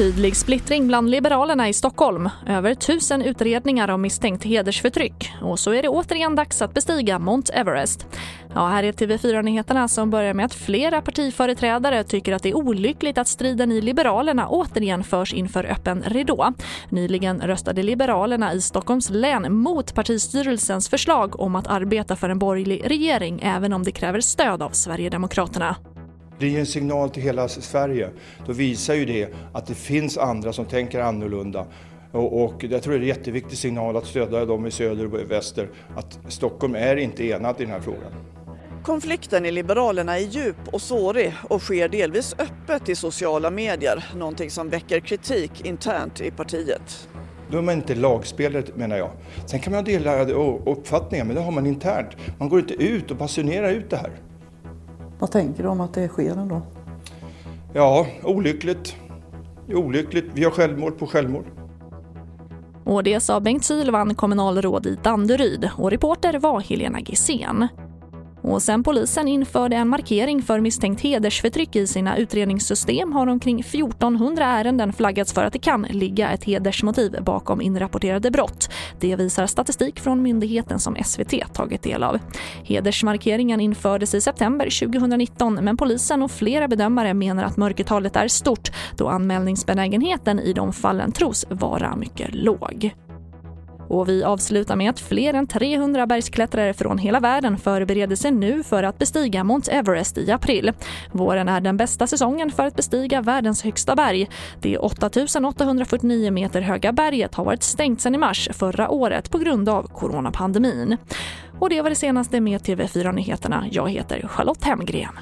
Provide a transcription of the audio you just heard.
Tydlig splittring bland Liberalerna i Stockholm. Över tusen utredningar om misstänkt hedersförtryck. Och så är det återigen dags att bestiga Mount Everest. Ja, här är TV4-nyheterna som börjar med att flera partiföreträdare tycker att det är olyckligt att striden i Liberalerna återigen förs inför öppen ridå. Nyligen röstade Liberalerna i Stockholms län mot partistyrelsens förslag om att arbeta för en borgerlig regering även om det kräver stöd av Sverigedemokraterna. Det ger en signal till hela Sverige. Då visar ju det att det finns andra som tänker annorlunda. Och, och jag tror det är en jätteviktig signal att stödja dem i söder och väster att Stockholm är inte enat i den här frågan. Konflikten i Liberalerna är djup och sårig och sker delvis öppet i sociala medier, någonting som väcker kritik internt i partiet. Då är man inte lagspelare menar jag. Sen kan man dela uppfattningar, men det har man internt. Man går inte ut och basunerar ut det här. Vad tänker du om att det sker ändå? Ja, olyckligt. Olyckligt. Vi har självmål på självmål. Och det sa Bengt Sylvan, kommunalråd i Danderyd och reporter var Helena Gissén. Och sen polisen införde en markering för misstänkt hedersförtryck i sina utredningssystem har omkring 1400 ärenden flaggats för att det kan ligga ett hedersmotiv bakom inrapporterade brott. Det visar statistik från myndigheten som SVT tagit del av. Hedersmarkeringen infördes i september 2019 men polisen och flera bedömare menar att mörkertalet är stort då anmälningsbenägenheten i de fallen tros vara mycket låg. Och vi avslutar med att fler än 300 bergsklättrare från hela världen förbereder sig nu för att bestiga Mount Everest i april. Våren är den bästa säsongen för att bestiga världens högsta berg. Det 8849 meter höga berget har varit stängt sedan i mars förra året på grund av coronapandemin. Och det var det senaste med TV4 Nyheterna. Jag heter Charlotte Hemgren.